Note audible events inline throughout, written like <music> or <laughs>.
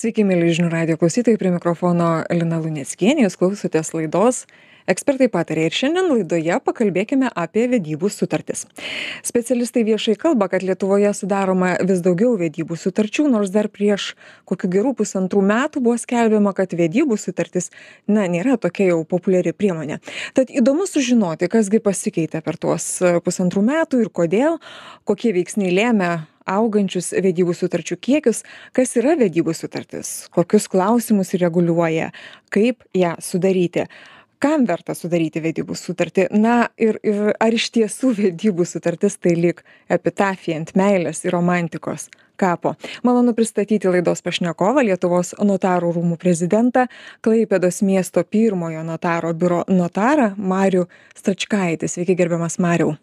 Sveiki, mėly žinių radio klausytojai, prie mikrofono Lina Luneckienė, jūs klausotės laidos Ekspertai patarė ir šiandien laidoje pakalbėkime apie vedybų sutartis. Specialistai viešai kalba, kad Lietuvoje sudaroma vis daugiau vedybų sutarčių, nors dar prieš kokių gerų pusantrų metų buvo skelbiama, kad vedybų sutartis, na, nėra tokia jau populiari priemonė. Tad įdomu sužinoti, kasgi pasikeitė per tuos pusantrų metų ir kodėl, kokie veiksniai lėmė augančius vedybų sutarčių kiekius kas yra vedybų sutartis kokius klausimus reguliuoja kaip ją sudaryti kam verta sudaryti vedybų sutartį. Na ir ir ar iš tiesų vedybų sutartis tai lyg epitafija ant meilės ir romantikos kapo. Malonu pristatyti laidos pašnekovą lietuvos notarų rūmų prezidentą klaipėdos miesto pirmojo notaro biuro notarą marių stračkaitį sveiki gerbiamas mariau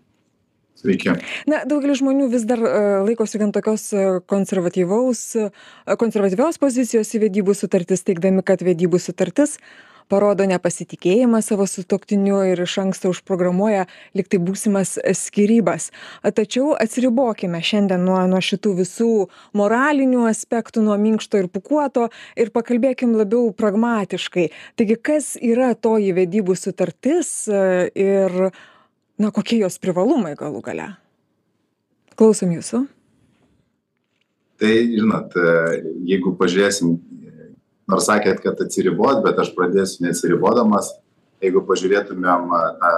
Sveiki. Na, daugelis žmonių vis dar uh, laikosi gan tokios konservatyvaus, uh, konservatyvios pozicijos į vedybų sutartis, teikdami, kad vedybų sutartis parodo nepasitikėjimą savo sutoktiniu ir iš anksto užprogramuoja liktai būsimas skyrybas. Tačiau atsiribokime šiandien nuo, nuo šitų visų moralinių aspektų, nuo minkšto ir pukuoto ir pakalbėkim labiau pragmatiškai. Taigi, kas yra toji vedybų sutartis ir na, kokie jos privalumai galų gale? Klausom jūsų. Tai, žinot, jeigu pažiūrėsim nors sakėt kad atsiribot bet aš pradėsiu neatsiribodamas jeigu pažiūrėtumėm tą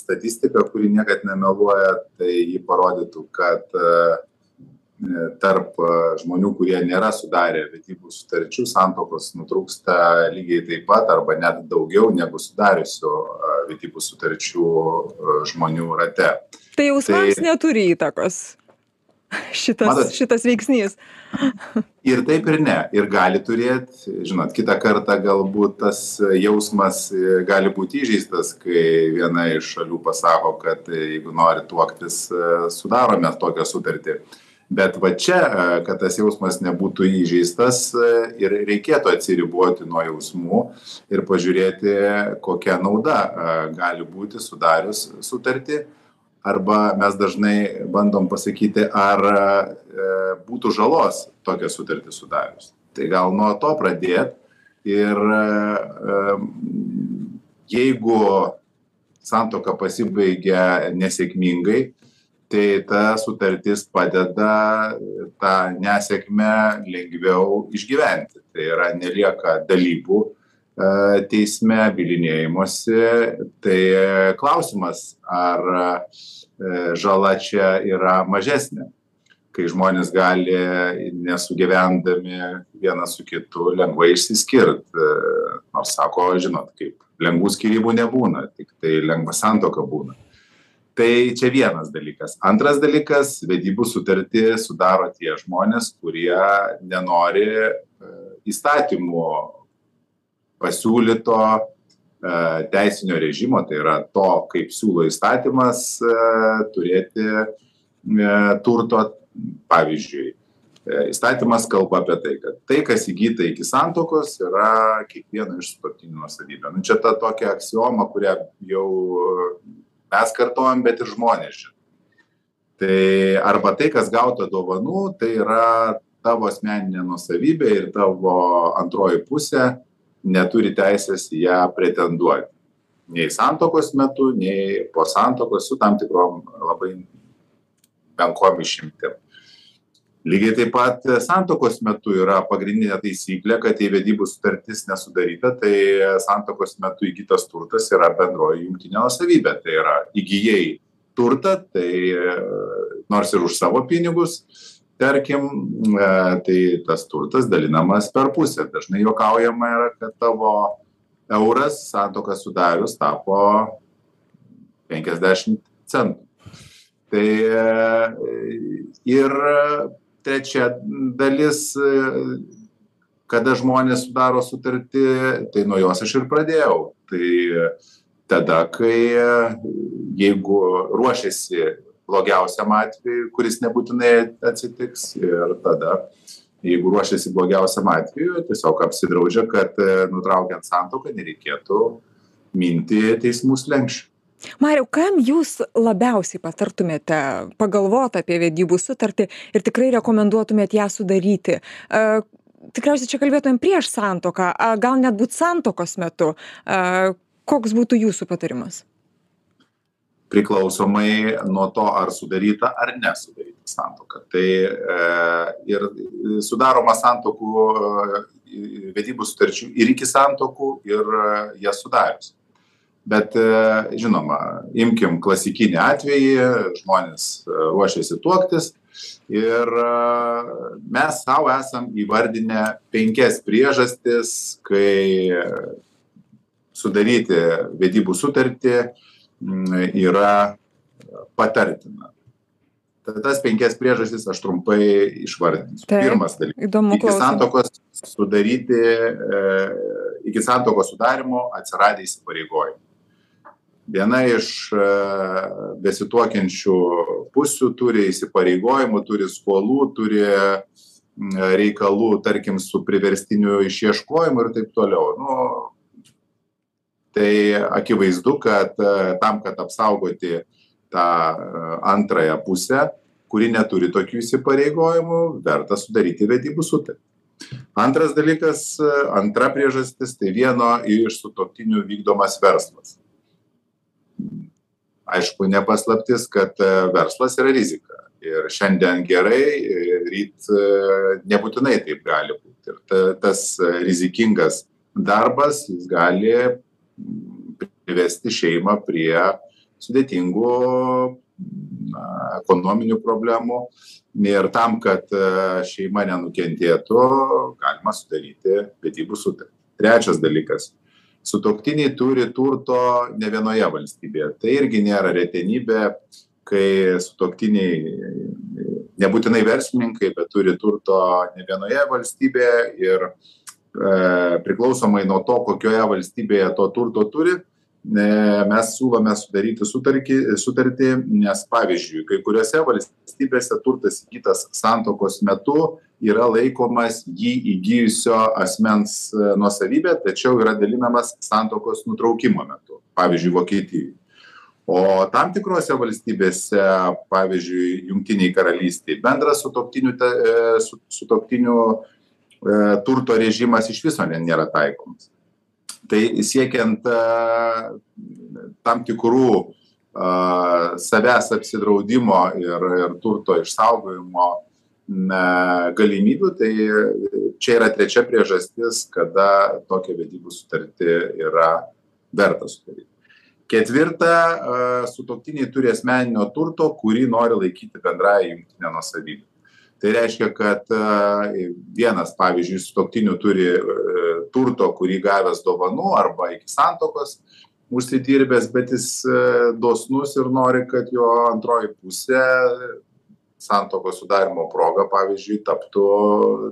statistiką kuri niekad nemeluoja tai ji parodytų kad tarp žmonių kurie nėra sudarę vedybų sutarčių santuokos nutrūksta lygiai taip pat arba net daugiau negu sudariusių vedybų sutarčių žmonių rate. Tai jausmams tai, neturi įtakos <laughs> šitas, matot, šitas veiksnys. <laughs> Ir taip ir ne. Ir gali turėti, žinot, kitą kartą galbūt tas jausmas gali būti įžeistas, kai viena iš šalių pasako, kad jeigu nori tuoktis, sudarome tokią sutartį. Bet va čia, kad tas jausmas nebūtų įžeistas ir reikėtų atsiriboti nuo jausmų ir pažiūrėti, kokia nauda gali būti sudarius sutartį. Arba mes dažnai bandom pasakyti ar e, būtų žalos tokią sutartį sudarius. Tai gal nuo to pradėt ir e, jeigu santuoka pasibaigia nesėkmingai tai ta sutartis padeda tą nesėkmę lengviau išgyventi. Tai yra nelieka dalybų teisme bylinėjimosi. Tai klausimas ar e, žala čia yra mažesnė kai žmonės gali nesugyvendami vienas su kitu lengvai išsiskirt. E, nors sako žinot kaip lengvų skyrybų nebūna tiktai lengva santuoka būna tai čia vienas dalykas antras dalykas vedybų sutartį sudaro tie žmonės kurie nenori e, įstatymų pasiūlyto e, teisinio režimo, tai yra to, kaip siūlo įstatymas e, turėti turto, pavyzdžiui. Įstatymas kalba apie tai, kad tai, kas įgyta iki santokos, yra kiekvieno iš sutoktinių nuosavybė. Nu, čia ta tokia aksioma, kurią jau mes kartojam, bet ir žmonės žino. Tai arba tai, kas gauta dovanų, tai yra tavo asmeninė nuosavybė ir tavo antroji pusė neturi teisės ją pretenduoti. Nei santokos metu, nei po santokos su tam tikrom labai menkom išimtim. Lygiai taip pat santokos metu yra pagrindinė taisyklė, kad jei vedybų sutartis nesudaryta, tai santokos metu įgytas turtas yra bendroji jungtinė nusavybė. Tai yra įgyjai turtą, tai nors ir už savo pinigus, tarkim e, tai tas turtas dalinamas per pusę dažnai juokaujama yra kad tavo euras santuoką sudarius tapo penkiasdešimt centų tai e, ir trečia dalis kada žmonės sudaro sutartį tai nuo jos aš ir pradėjau. Tai tada kai jeigu ruošiasi blogiausiam atvejui kuris nebūtinai atsitiks ir tada jeigu ruošiasi blogiausiam atvejui tiesiog apsidraudžia kad e, nutraukiant santuoką nereikėtų minti teismų slenksčių mariau kam jūs labiausiai patartumėte pagalvot apie vedybų sutartį ir tikrai rekomenduotumėt ją sudaryti e, tikriausiai čia kalbėtumėm prieš santuoką, gal net būt santokos metu. Koks būtų jūsų patarimas? Priklausomai nuo to, ar sudaryta ar nesudaryta santoka. Tai e, ir sudaroma santokų e, vedybų sutarčių ir iki santokų, ir e, jas sudarius. Bet e, žinoma, imkim klasikinį atvejį, žmonės ruošiasi tuoktis, Ir mes savo esam įvardinę penkias priežastis, kai sudaryti vedybų sutartį yra patartina. Tas penkias priežastis aš trumpai išvardinsiu. Taip, Pirmas dalykas. Įdomu. Iki santokos sudaryti, e, iki santokos sudarimo atsiradė įsipareigojimai viena iš e, besituokiančių pusių turi įsipareigojimų, turi skolų, turi reikalų, tarkim, su priverstiniu išieškojimu ir taip toliau. Nu, tai akivaizdu, kad e, tam, kad apsaugoti tą e, antrąją pusę, kuri neturi tokių įsipareigojimų, verta sudaryti vedybų sutartį. Antras dalykas, antra priežastis, tai vieno iš sutoktinių vykdomas verslas aišku ne paslaptis kad e, verslas yra rizika. Ir šiandien gerai ryt e, nebūtinai taip gali būt ir ta tas rizikingas darbas jis gali privesti šeimą prie sudėtingų na ekonominių problemų. Ir tam kad e, šeima nenukentėtų galima sudaryti vedybų sutartį. Trečias dalykas sutuoktiniai turi turto ne vienoje valstybėje. Tai irgi nėra retenybė kai sutuoktiniai nebūtinai verslininkai bet turi turto ne vienoje valstybėje ir e, priklausomai nuo to kokioje valstybėje to turto turi mes siūlome sudaryti sutartį, sutartį, nes pavyzdžiui, kai kuriuose valstybėse turtas įgytas santokos metu yra laikomas jį įgijusio asmens e, nuosavybė tačiau yra dalinamas santuokos nutraukimo metu pavyzdžiui vokietijoj o tam tikrose valstybėse pavyzdžiui jungtinėj karalystėj bendras sutuoktinių ta e, su sutuoktinių e, turto režimas iš viso nėra taikomas tai siekiant tam tikrų savęs apsidraudimo ir ir turto išsaugojimo na galimybių tai čia yra trečia priežastis kada tokią vedybų sutartį yra verta sudaryt ketvirta sutuoktiniai turi asmeninio turto kurį nori laikyti bendrąja jungtine nuosavybe tai reiškia kad vienas pavyzdžiui sutuoktinių turi turto kurį gavęs dovanų arba iki santuokos užsidirbęs bet jis dosnus ir nori kad jo antroji pusė santuokos sudarymo proga pavyzdžiui taptų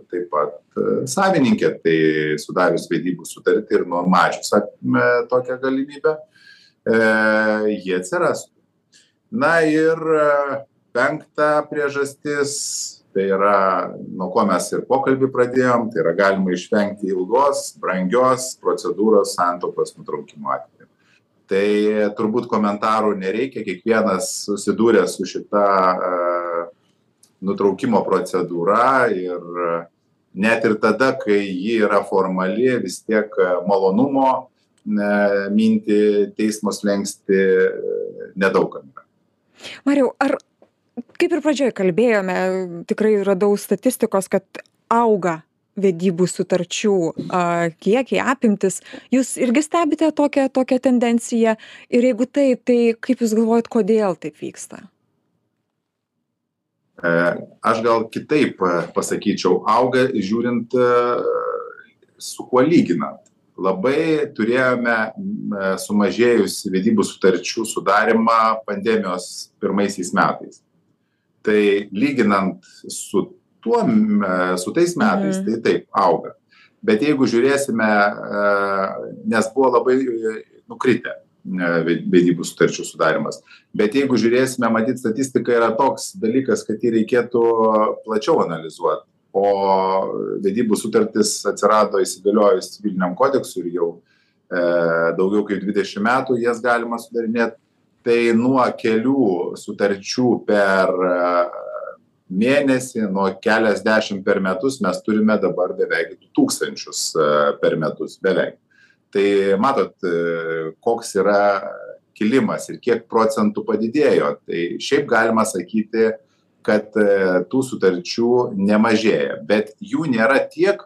taip pat e, savininke tai sudarius vedybų sutartį ir numačius me tokią galimybę e, ji atsirastų. Na ir e, penkta priežastis tai yra nuo ko mes ir pokalbį pradėjom tai yra galima išvengti ilgos brangios procedūros santuokos nutraukimo atveju tai turbūt komentarų nereikia kiekvienas susidūręs su šita nutraukimo procedūra ir net ir tada, kai ji yra formali, vis tiek malonumo minti teismo slengsti nedaugam yra. Mariau, ar kaip ir pradžioje kalbėjome, tikrai radau statistikos, kad auga vedybų sutarčių kiekiai, apimtis. Jūs irgi stebite tokią, tokią tendenciją ir jeigu taip, tai kaip Jūs galvojat, kodėl taip vyksta? E, aš gal kitaip e, pasakyčiau, auga žiūrint e, su kuo lyginant. Labai turėjome sumažėjus vedybų sutarčių sudarimą pandemijos pirmaisiais metais. Tai lyginant su, tuo, su tais metais, mhm. tai taip, auga. Bet jeigu žiūrėsime, nes buvo labai nukritę vedybų sutarčių sudarimas. Bet jeigu žiūrėsime, matyt, statistika yra toks dalykas, kad jį reikėtų plačiau analizuoti. O vedybų sutartis atsirado įsigaliojus civiliniam kodeksui ir jau e, daugiau kaip 20 metų jas galima sudarinėti. Tai nuo kelių sutarčių per mėnesį nuo keliasdešimt per metus mes turime dabar beveik du tūkstančius per metus beveik. Tai matot koks yra kilimas ir kiek procentų padidėjo. Tai šiaip galima sakyti kad tų sutarčių nemažėja bet jų nėra tiek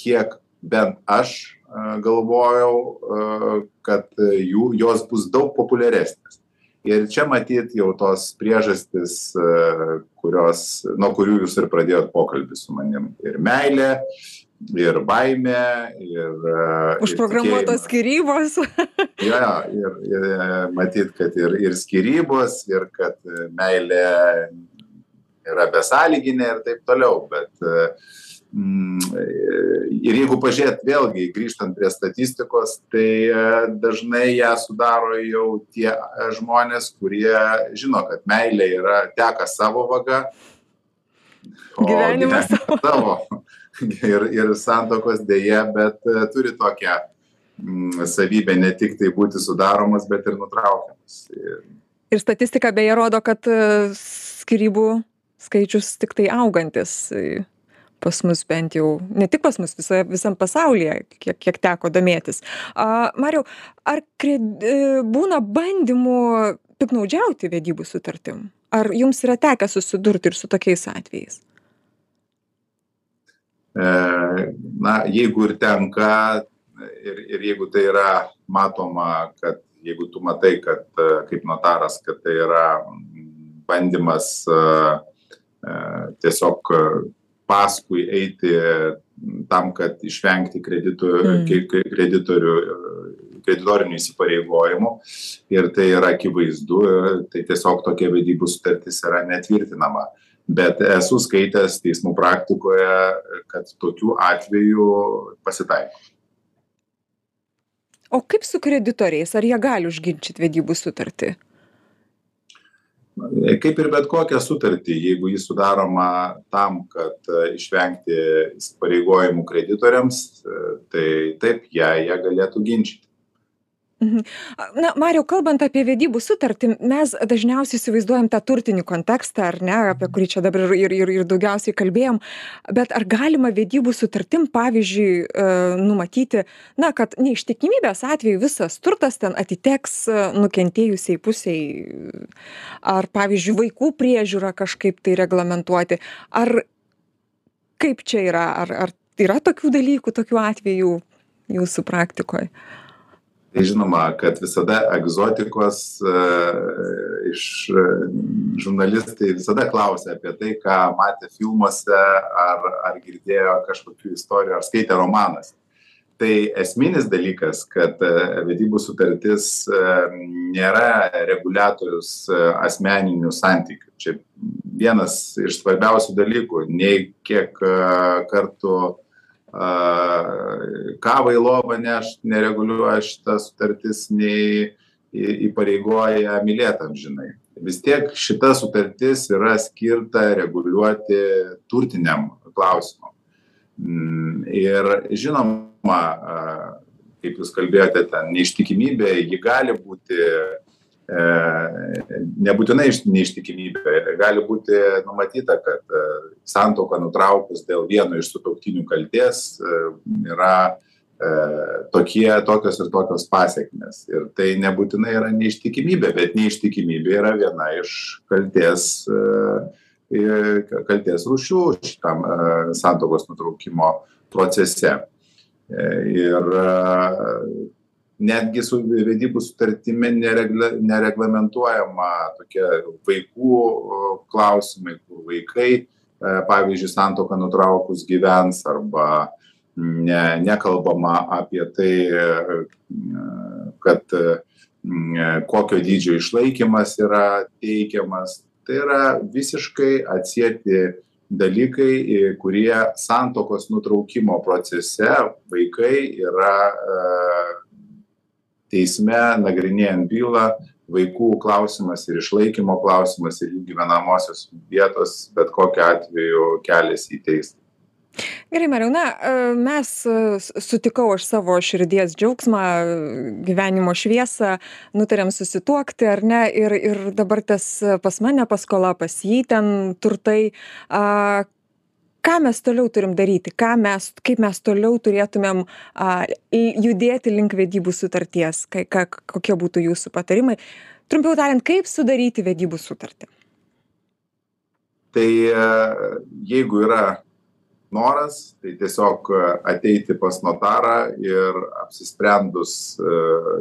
kiek bent aš galvojau kad jų jos bus daug populiaresnės ir čia matyt jau tos priežastys kurios nuo kurių jūs ir pradėjot pokalbį su manim. Ir meilė ir baimė ir užprogramuotos skyrybos. <laughs> Jo ir ir matyt kad ir ir skyrybos ir kad meilė yra besąlyginė ir taip toliau. Bet ir jeigu pažiūrėt vėlgi grįžtant prie statistikos tai dažnai ją sudaro jau tie žmonės kurie žino kad meilė yra teka savo vaga gyvenimas savo. ir ir santuokos deja bet turi tokią savybę ne tik tai būti sudaromos bet ir nutraukiamos ir statistika beje rodo kad skyrybų skaičius tiktai augantis pas mus bent jau ne tik pas mus visoje visam pasaulyje kiek kiek teko domėtis. A mariau ar kred būna bandymų piktnaudžiauti vedybų sutartim? Ar jums yra tekę susidurti ir su tokiais atvejais? Na jeigu ir tenka ir ir jeigu tai yra matoma kad jeigu tu matai kad kaip notaras kad tai yra bandymas tiesiog paskui eiti tam kad išvengti kreditų kreditorių kreditorinių įsipareigojimų. Ir tai yra akivaizdu tai tiesiog tokia vedybų sutartis yra netvirtinama. Bet esu skaitęs teismų praktikoje kad tokių atvejų pasitaiko. O kaip su kreditoriais? Ar jie gali užginčyt vedybų sutartį kaip ir bet kokią sutartį jeigu ji sudaroma tam kad išvengti įsipareigojimų kreditoriams tai taip ją jie galėtų ginčyti Mhm. Na, Mariau, kalbant apie vedybų sutartį, mes dažniausiai įsivaizduojam tą turtinį kontekstą, ar ne, apie kurį čia dabar ir, ir, ir daugiausiai kalbėjom, bet ar galima vedybų sutartim, pavyzdžiui, numatyti, na, kad neištikimybės atveju visas turtas ten atiteks nukentėjusiai pusiai, ar, pavyzdžiui, vaikų priežiūra kažkaip tai reglamentuoti, ar kaip čia yra, ar, ar yra tokių dalykų, tokių atvejų jūsų praktikoje? Tai žinoma kad visada egzotikos iš žurnalistai visada klausia apie tai ką matė filmuose ar ar girdėjo kažkokių istorijų ar skaitė romanuose tai esminis dalykas kad vedybų sutartis nėra reguliatorius asmeninių santykių. Čia vienas iš svarbiausių dalykų nei kiek kartų kavą į lovą nešt nereguliuoja šita sutartis nei įpareigoja mylėt amžinai. Vis tiek šita sutartis yra skirta reguliuoti turtiniam klausimam. Ir žinoma kaip jūs kalbėjote ten neištikimybė ji gali būti nebūtinai neištikimybė. Gali būti numatyta kad santuoką nutraukus dėl vieno iš sutuoktinių kaltės yra tokie tokios ir tokios pasekmės. Ir tai nebūtinai yra neištikimybė bet neištikimybė yra viena iš kaltės kaltės rūšių šitam santuokos nutraukimo procese. Ir netgi su vedybų sutartimi neregle nereglamentuojama tokie vaikų klausimai kur vaikai pavyzdžiui santuoką nutraukus gyvens arba ne nekalbama apie tai kad kokio dydžio išlaikymas yra teikiamas. Tai yra visiškai atsieti dalykai kurie santuokos nutraukimo procese vaikai yra teisme nagrinėjant bylą vaikų klausimas ir išlaikymo klausimas ir jų gyvenamosios vietos bet kokiu atveju keliasi į teismą. Gerai mariau na mes sutikau aš savo širdies džiaugsmą gyvenimo šviesą nutarėm susituokti ar ne ir ir dabar tas pas mane paskola pas jį ten turtai. A ką mes toliau turim daryti? Ką mes kaip mes toliau turėtumėm a judėti link vedybų sutarties? Kai ką kokie būtų jūsų patarimai? Trumpiau tariant kaip sudaryti vedybų sutartį? Tai jeigu yra noras tai tiesiog ateiti pas notarą ir apsisprendus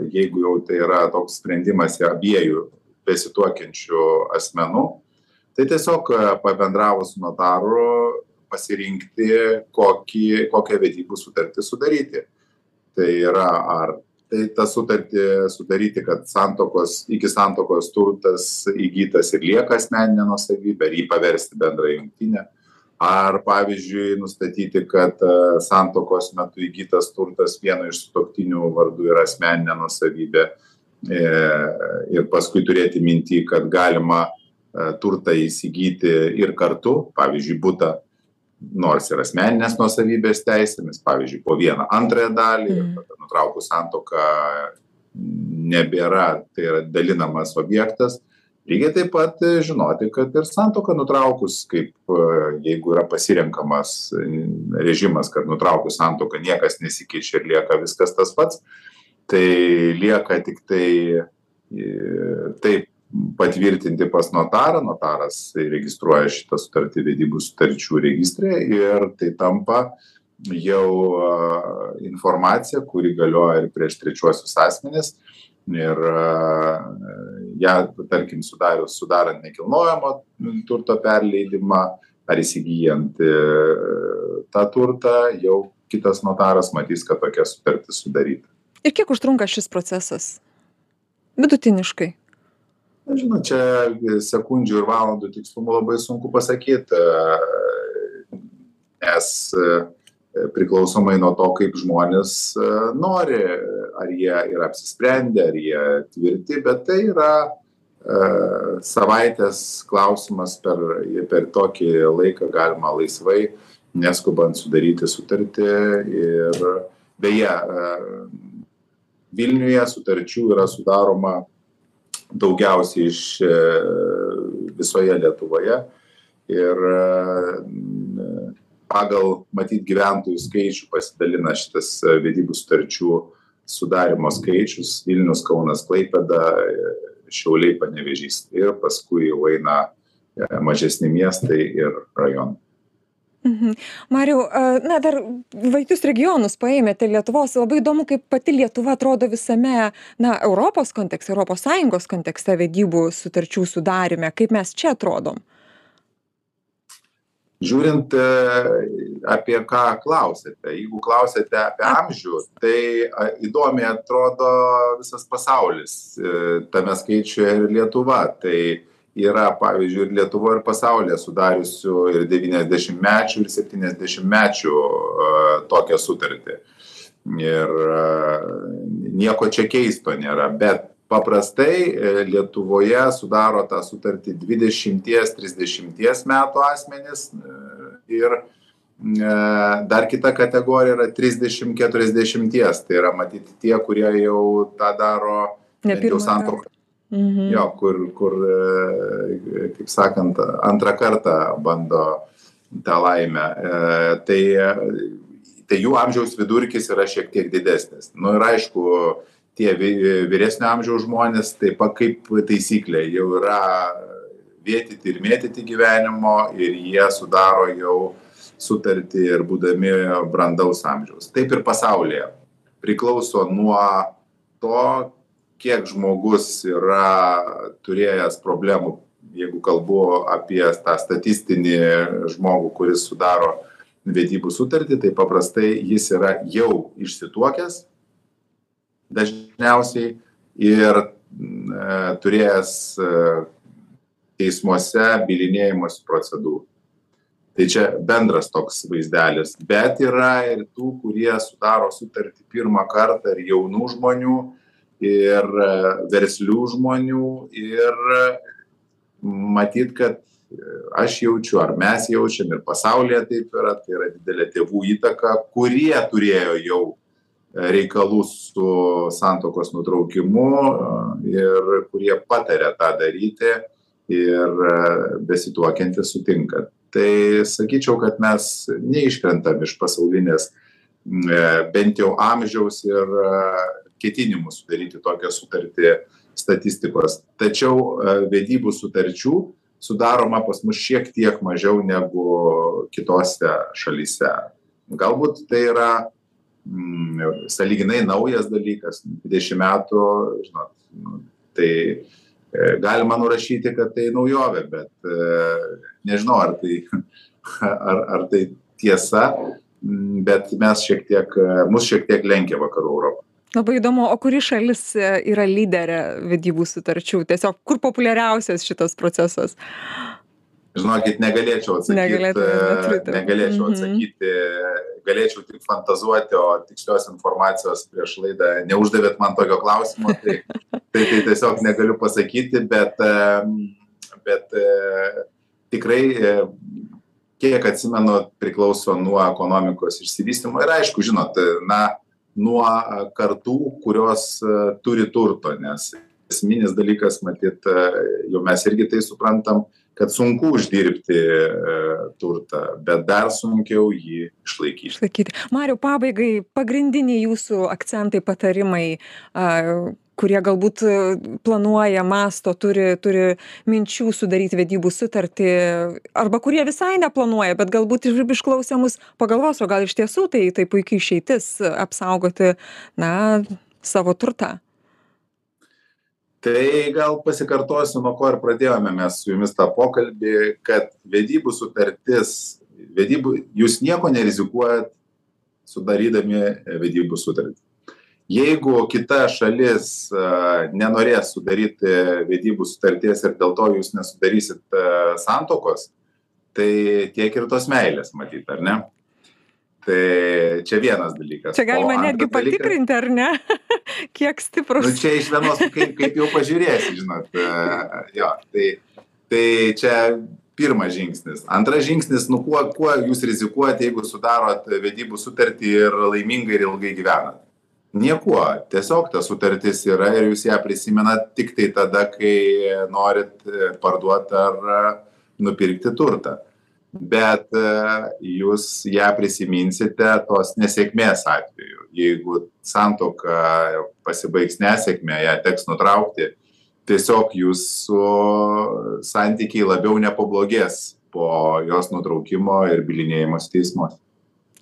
jeigu jau tai yra toks sprendimas abiejų besituokiančių asmenų tai tiesiog pabendravus notaru pasirinkti kokį kokią vedybų sutartį sudaryti. Tai yra ar tai tą sutartį sudaryti kad santuokos iki santuokos turtas įgytas ir lieka asmenine nuosavybe ar jį paversti bendra jungtine ar pavyzdžiui nustatyti kad santuokos metu įgytas turtas vieno iš sutuoktinių vardu yra asmeninė nuosavybė e, ir paskui turėti minty kad galima turtą įsigyti ir kartu pavyzdžiui butą nors ir asmeninės nuosavybės teisėmis pavyzdžiui po vieną antrąją dalį ir Mhm. tada nutraukus santuoką nebėra tai yra dalinamas objektas lygiai taip pat žinoti kad ir santuoką nutraukus kaip jeigu yra pasirenkamas režimas kad nutraukus santuoką niekas nesikeičia ir lieka viskas tas pats tai lieka tiktai e, taip patvirtinti pas notarą. Notaras registruoja šitą sutartį vedybų sutarčių registre ir tai tampa jau informacija kuri galioja ir prieš trečiuosius asmenis. Ir ją tarkim sudarius sudarant nekilnojamo turto perleidimą ar įsigyjant e, tą turtą jau kitas notaras matys kad tokia sutartis sudaryta. Ir kiek užtrunka šis procesas? Vidutiniškai na žinot čia sekundžių ir valandų tikslumu labai sunku pasakyt nes priklausomai nuo to kaip žmonės nori ar jie yra apsisprendę ar jie tvirti bet tai yra savaitės klausimas per per tokį laiką galima laisvai neskubant sudaryti sutartį ir beje vilniuje sutarčių yra sudaroma daugiausiai iš visoje lietuvoje. Ir pagal matyt gyventojų skaičių pasidalina šitas vedybų sutarčių sudarymo skaičius. Vilnius kaunas klaipėda šiauliai panevėžys. Ir paskui jau eina mažesni miestai ir rajonai Mhm. Mariau, na dar vaikus regionus paėmėte Lietuvos, labai įdomu, kaip pati Lietuva atrodo visame, na, Europos kontekste, Europos Sąjungos kontekste vedybų sutarčių sudarime, kaip mes čia atrodom. Žiūrint, apie ką klausėte, jeigu klausėte apie amžių, tai įdomiai atrodo visas pasaulis, tame skaičiuje ir Lietuva. Tai yra pavyzdžiui ir lietuvoj ir pasaulyje sudariusių ir devyniasdešimtmečių ir septyniasdešimtmečių tokią sutartį. Ir nieko čia keisto nėra bet paprastai lietuvoje sudaro tą sutartį dvidešimties trisdešimties metų asmenys ir dar kita kategorija yra trisdešim keturiasdešimties. Tai yra matyt tie kurie jau tą daro jau pirmą santuoką Mhm. jo kur kur kaip sakant antrą kartą bando tą laimę. Tai tai jų amžiaus vidurkis yra šiek tiek didesnis. Nu ir aišku tie vy vyresnio amžiaus žmonės taip pat kaip taisyklė jau yra vėtyti ir mėtyti gyvenimo ir jie sudaro jau sutartį ir būdami brandaus amžiaus. Taip ir pasaulyje. Priklauso nuo to kiek žmogus yra turėjęs problemų jeigu kalbu apie tą statistinį žmogų kuris sudaro vedybų sutartį tai paprastai jis yra jau išsituokęs dažniausiai ir turėjęs teismuose bylinėjimosi procedūrų. Tai čia bendras toks vaizdelis bet yra ir tų kurie sudaro sutartį pirmą kartą ir jaunų žmonių ir verslių žmonių ir matyt kad aš jaučiu, ar mes jaučiam ir pasaulyje taip yra, tai yra didelė tėvų įtaka, kurie turėjo jau reikalų su santokos nutraukimu ir kurie patarė tą daryti ir besituokiantis sutinka. Tai sakyčiau, kad mes neiškrentam iš pasaulinės bent jau amžiaus ir ketinimų sudaryti tokią sutartį statistikos. Tačiau vedybų sutarčių sudaroma pas mus šiek tiek mažiau negu kitose šalyse. Galbūt tai yra mm, saliginai naujas dalykas, 20 metų, žinot, nu, tai e, galima nurašyti, kad tai naujovė, bet e, nežinau, ar tai, <laughs> ar, ar tai tiesa, bet mes šiek tiek, mus šiek tiek lenkia vakarų Europą labai įdomu o kuri šalis e, yra lyderė vedybų sutarčių? Tiesiog kur populiariausias šitas procesas? Žinokit negalėčiau atsakyt e, negalėčiau mhm. atsakyti galėčiau tik fantazuoti o tikslios informacijos prieš laidą neuždavėt man tokio klausimo tai tai tai tiesiog negaliu pasakyti bet bet e, tikrai kiek atsimenu priklauso nuo ekonomikos išsivystymo. Ir aišku žinot na nuo kartų kurios turi turto nes esminis dalykas matyt jau mes irgi tai suprantam kad sunku uždirbti turtą bet dar sunkiau jį išlaikyti. Išlaikyti. Mariau pabaigai pagrindiniai jūsų akcentai patarimai a kurie galbūt planuoja mąsto turi turi minčių sudaryti vedybų sutartį arba kurie visai neplanuoja bet galbūt išklausę mus pagalvos o gal iš tiesų tai tai puiki išeitis apsaugoti na savo turtą. Tai gal pasikartosiu nuo ko ir pradėjome mes su jumis tą pokalbį kad vedybų sutartis vedybų jūs nieko nerizikuojat sudarydami vedybų sutartį jeigu kita šalis nenorės sudaryti vedybų sutarties ir dėl to jūs nesudarysit santuokos tai tiek ir tos meilės matyt ar ne? Tai čia vienas dalykas. Čia galima netgi patikrinti ar ne? <laughs> Kiek stiprus. Nu čia iš vienos kaip kaip jau pažiūrėsi žinot jo tai tai čia pirmas žingsnis. Antras žingsnis nu kuo kuo jūs rizikuojat jeigu sudarot vedybų sutartį ir laimingai ir ilgai gyvenat niekuo. Tiesiog ta sutartis yra ir jūs ją prisimenat tiktai tada kai norit parduot ar nupirkti turtą. Bet jūs ją prisiminsite tos nesėkmės atveju. Jeigu santuoka pasibaigs nesėkme ją teks nutraukti tiesiog jūsų santykiai labiau nepablogės po jos nutraukimo ir bylinėjimosi teismuose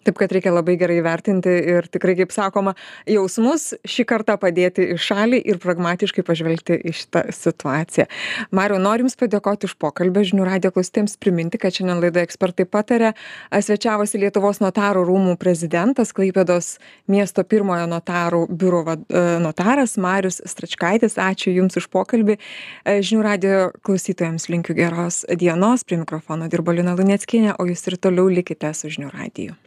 taip kad reikia labai gerai įvertinti ir tikrai kaip sakoma jausmus šį kartą padėti į šalį ir pragmatiškai pažvelgti į šitą situaciją. Mariau noriu jums padėkoti už pokalbį žinių radijo klausytojams priminti kad šiandien laidoje ekspertai pataria svečiavosi lietuvos notarų rūmų prezidentas klaipėdos miesto pirmojo notarų biuro vad notaras marius stračkaitis. Ačiū jums už pokalbį. Žinių radijo klausytojams linkiu geros dienos. Prie mikrofono dirbo lina luneckienė o jūs ir toliau likite su žinių radiju